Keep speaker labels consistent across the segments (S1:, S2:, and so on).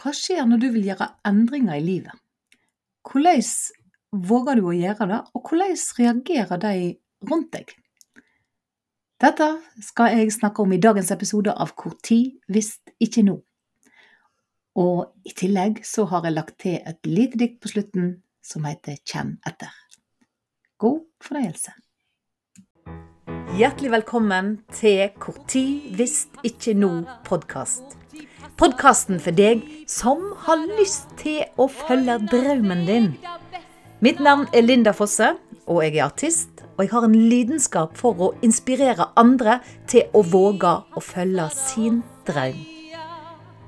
S1: Hva skjer når du vil gjøre endringer i livet? Hvordan våger du å gjøre det, og hvordan reagerer de rundt deg? Dette skal jeg snakke om i dagens episode av Hvor tid, hvis ikke nå. Og i tillegg så har jeg lagt til et lite dikt på slutten som heter Kjenn etter. God fornøyelse. Hjertelig velkommen til Hvor tid, hvis ikke nå-podkast. Podkasten for deg som har lyst til å følge drømmen din. Mitt navn er Linda Fosse, og jeg er artist. Og jeg har en lidenskap for å inspirere andre til å våge å følge sin drøm.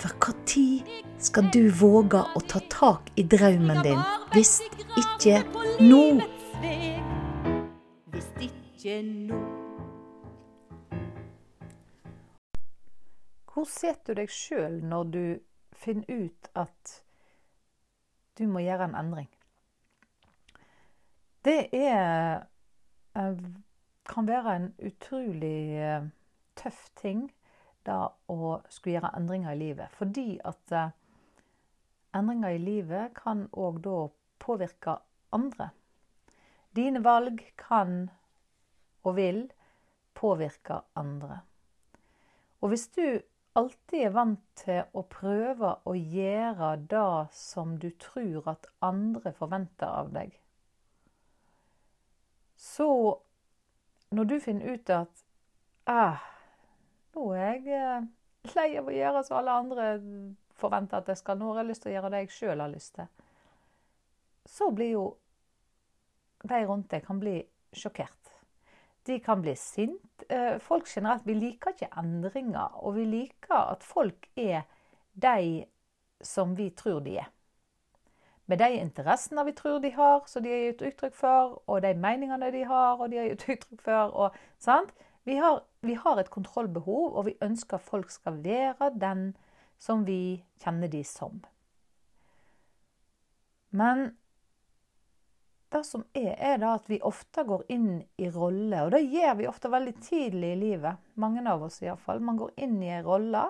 S1: For når skal du våge å ta tak i drømmen din, hvis ikke nå? Hvis ikke nå. Hvor setter du deg sjøl når du finner ut at du må gjøre en endring? Det er eh, kan være en utrolig eh, tøff ting da å skulle gjøre endringer i livet. Fordi at eh, endringer i livet kan òg da påvirke andre. Dine valg kan og vil påvirke andre. Og hvis du alltid er vant til å prøve å gjøre det som du tror at andre forventer av deg, så når du finner ut at ah, nå er jeg eh, lei av å gjøre som alle andre forventer at jeg skal, nå har jeg lyst til å gjøre det jeg sjøl har lyst til, så blir jo de rundt deg kan bli sjokkert. De kan bli sint. Eh, folk generelt, vi liker ikke endringer. Og vi liker at folk er de som vi tror de er. Med de interessene vi tror de har, som de har gitt uttrykk for, og de meningene de har, og de har gitt uttrykk for. Og, vi, har, vi har et kontrollbehov, og vi ønsker at folk skal være den som vi kjenner de som. Men det som er, er da at vi ofte går inn i rolle, og det gjør vi ofte veldig tidlig i livet. Mange av oss iallfall. Man går inn i en rolle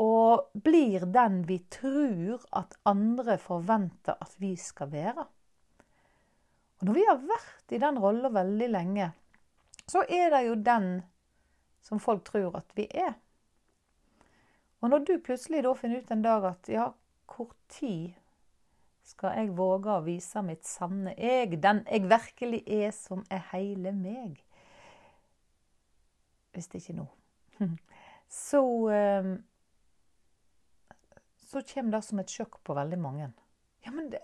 S1: og blir den vi tror at andre forventer at vi skal være. Og når vi har vært i den rolla veldig lenge, så er det jo den som folk tror at vi er. Og når du plutselig da finner ut en dag at ja, hvor tid skal jeg våge å vise mitt sanne jeg, den jeg virkelig er, som er hele meg. Hvis det ikke nå. Så ehm, Så kommer det som et sjokk på veldig mange. Ja, men det,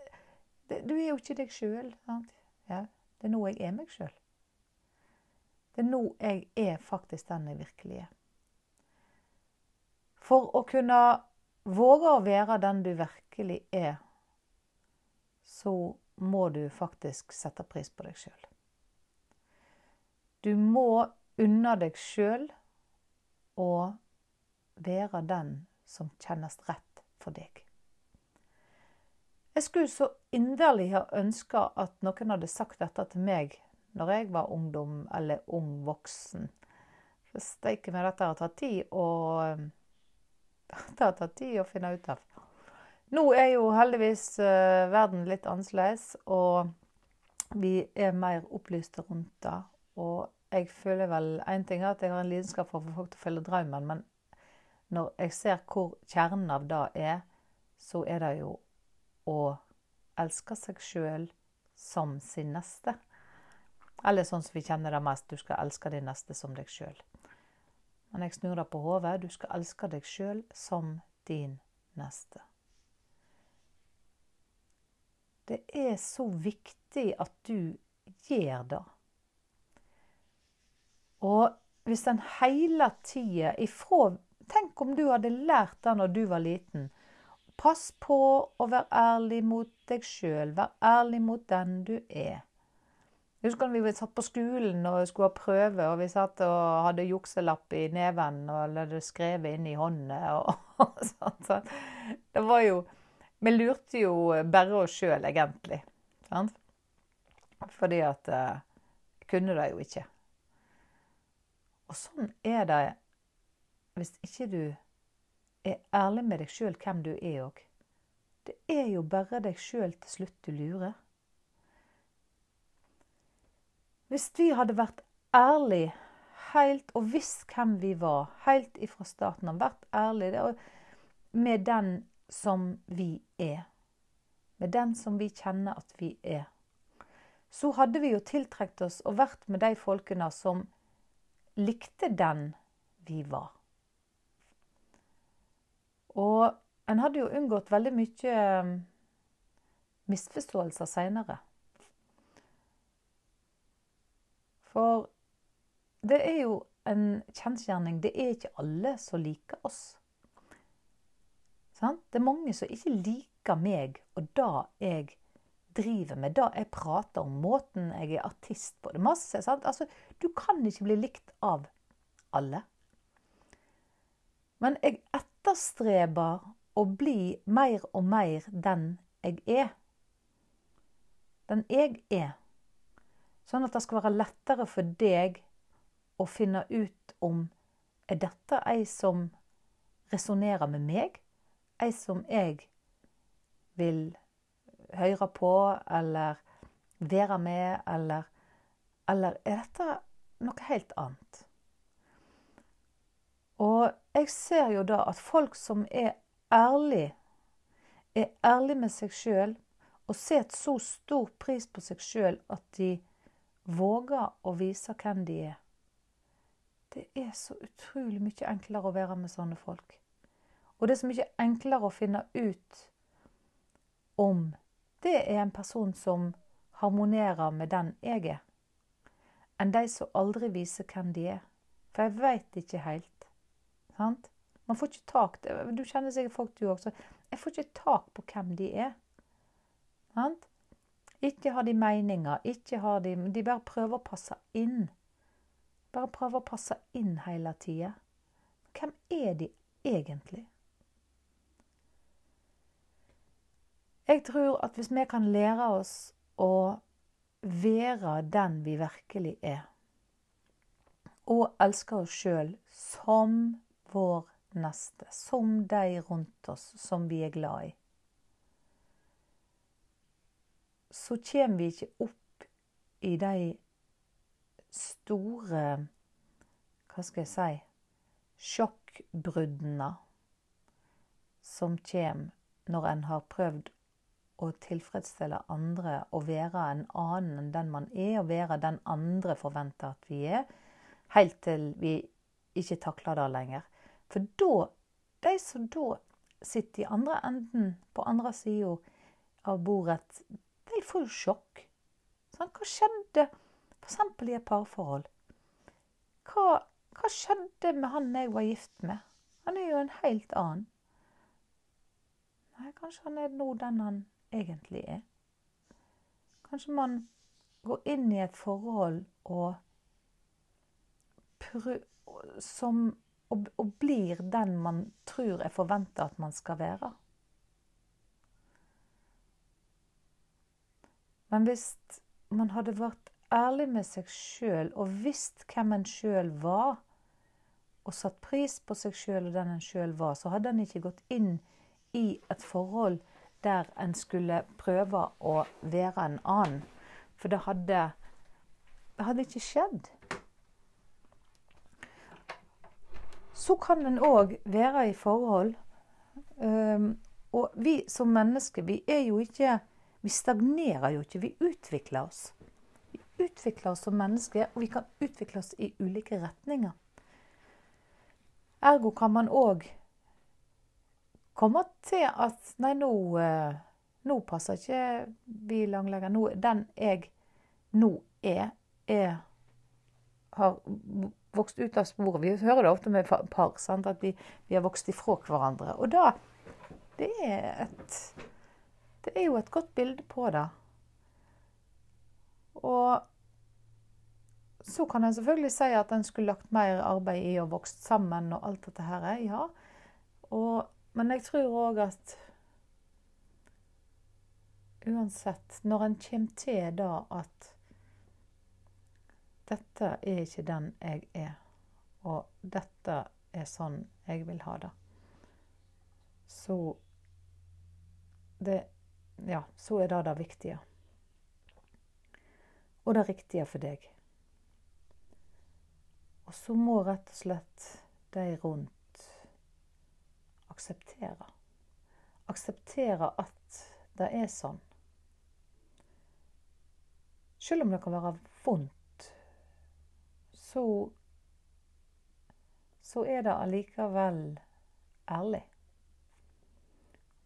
S1: det, du er jo ikke deg sjøl. Ja, det er nå jeg er meg sjøl. Det er nå jeg er faktisk den jeg virkelig er. For å kunne våge å være den du virkelig er, så må du faktisk sette pris på deg sjøl. Du må unne deg sjøl å være den som kjennes rett for deg. Jeg skulle så inderlig ha ønska at noen hadde sagt dette til meg når jeg var ungdom eller ung voksen. For steike meg, dette har tatt tid å Det har tatt tid å finne ut av. Nå er jo heldigvis uh, verden litt annerledes, og vi er mer opplyste rundt det. Og jeg føler vel En ting er at jeg har en lidenskap for å få folk til å følge drømmen, men når jeg ser hvor kjernen av det er, så er det jo å elske seg sjøl som sin neste. Eller sånn som vi kjenner det mest, du skal elske din neste som deg sjøl. Men jeg snur det på hodet. Du skal elske deg sjøl som din neste. Det er så viktig at du gjør det. Og hvis en hele tida ifra Tenk om du hadde lært det når du var liten. Pass på å være ærlig mot deg sjøl. Vær ærlig mot den du er. Jeg husker vi satt på skolen og skulle ha prøve, og vi satt og hadde jukselapp i neven og skrevet inn i hånda. Og, og sånt. Det var jo vi lurte jo bare oss sjøl, egentlig. Sant? Fordi at uh, kunne det jo ikke. Og sånn er det hvis ikke du er ærlig med deg sjøl hvem du er òg. Det er jo bare deg sjøl til slutt du lurer. Hvis vi hadde vært ærlige helt og visst hvem vi var, helt ifra starten av, vært ærlige med den som vi er, med den som vi kjenner at vi er, så hadde vi jo tiltrukket oss og vært med de folkene som likte den vi var. Og en hadde jo unngått veldig mye um, misforståelser seinere. For det er jo en kjensgjerning. Det er ikke alle som liker oss. Det er mange som ikke liker meg og det jeg driver med, det jeg prater om, måten jeg er artist på. Det er masse, altså, du kan ikke bli likt av alle. Men jeg etterstreber å bli mer og mer den jeg er. Den jeg er. Sånn at det skal være lettere for deg å finne ut om er dette ei som resonnerer med meg? Ei som jeg vil høre på eller være med, eller Eller er dette noe helt annet? Og jeg ser jo da at folk som er ærlig, er ærlig med seg sjøl og setter så stor pris på seg sjøl at de våger å vise hvem de er. Det er så utrolig mye enklere å være med sånne folk. Og det er så mye enklere å finne ut om det er en person som harmonerer med den jeg er, enn de som aldri viser hvem de er. For jeg veit ikke helt. Sant? Man får ikke tak Du kjenner sikkert folk, du også. Jeg får ikke tak på hvem de er. Sant? Ikke har de meninger, ikke har de De bare prøver å passe inn. Bare prøver å passe inn hele tida. Hvem er de egentlig? Jeg tror at hvis vi kan lære oss å være den vi virkelig er, og elske oss sjøl som vår neste, som de rundt oss som vi er glad i, så kommer vi ikke opp i de store Hva skal jeg si sjokkbruddene som kommer når en har prøvd å tilfredsstille andre og være en annen enn den man er, og være den andre forventer at vi er, helt til vi ikke takler det lenger. For da De som da sitter i andre enden, på andre sida av bordet, de får jo sjokk. Sånn, hva skjedde f.eks. i et parforhold? Hva, hva skjedde med han jeg var gift med? Han er jo en helt annen. Nei, kanskje han er nå den han egentlig er. Kanskje man går inn i et forhold og som og, og blir den man tror er forventa at man skal være. Men hvis man hadde vært ærlig med seg sjøl og visst hvem en sjøl var, og satt pris på seg sjøl og den en sjøl var, så hadde en ikke gått inn i et forhold der en skulle prøve å være en annen. For det hadde, det hadde ikke skjedd. Så kan en òg være i forhold. Um, og vi som mennesker, vi er jo ikke Vi stagnerer jo ikke, vi utvikler oss. Vi utvikler oss som mennesker, og vi kan utvikle oss i ulike retninger. Ergo kan man òg komme til at Nei, nå, eh, nå passer ikke vi langlegger. Nå, den jeg nå er, er har vokst ut av sporet. Vi hører det ofte med par, sant? at vi, vi, har vokst ifra hverandre. Og da det er, et, det er jo et godt bilde på det. Og så kan en selvfølgelig si at en skulle lagt mer arbeid i å vokst sammen og alt dette her. Ja. Og, men jeg tror òg at uansett, når en kommer til da at dette er ikke den jeg er, og dette er sånn jeg vil ha det. så det, Ja, så er det det viktige. Og det riktige for deg. Og så må rett og slett de rundt akseptere. Akseptere at det er sånn. Selv om det kan være vondt, så så er det allikevel ærlig.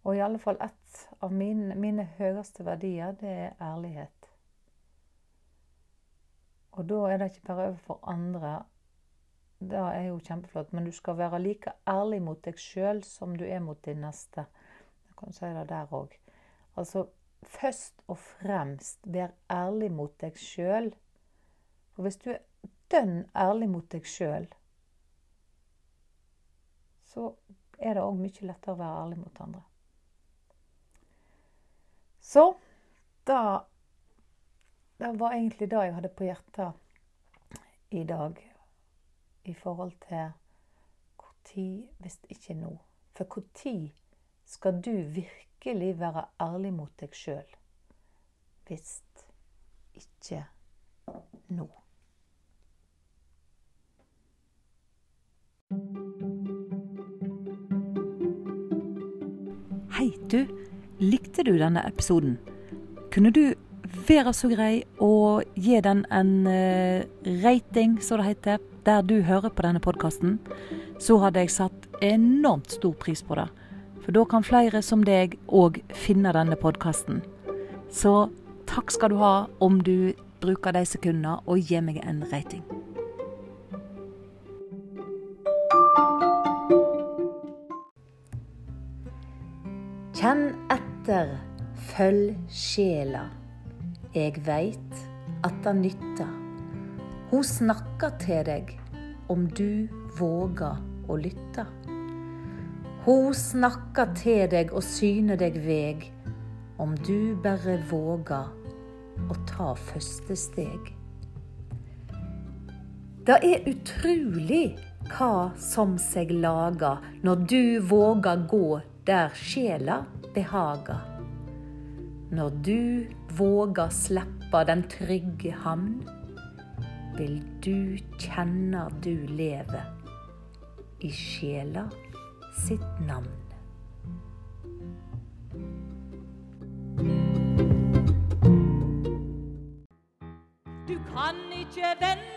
S1: Og i alle fall ett av mine, mine høyeste verdier, det er ærlighet. Og da er det ikke bare overfor andre. Det er jo kjempeflott. Men du skal være like ærlig mot deg sjøl som du er mot din neste. Jeg kan si det der òg. Altså først og fremst vær ærlig mot deg sjøl. For hvis du er dønn ærlig mot deg sjøl, så er det òg mye lettere å være ærlig mot andre. Så da Det var egentlig det jeg hadde på hjertet i dag i forhold til når, hvis ikke nå. For når skal du virkelig være ærlig mot deg sjøl? Hvis ikke nå.
S2: Hei, du. Likte du denne episoden? Kunne du være så grei å gi den en uh, rating, som det heter, der du hører på denne podkasten? Så hadde jeg satt enormt stor pris på det. For da kan flere som deg òg finne denne podkasten. Så takk skal du ha om du bruker de sekundene og gir meg en rating.
S1: Kjenn etter, følg sjela. Jeg veit at det nytter. Hun snakker til deg om du våger å lytte. Hun snakker til deg og syner deg veg, om du bare våger å ta første steg. Det er utrolig hva som seg lager når du våger gå der sjela behager. Når du våger slippe den trygge havn, vil du kjenne du lever i sjela sitt navn.
S2: Du kan ikke vente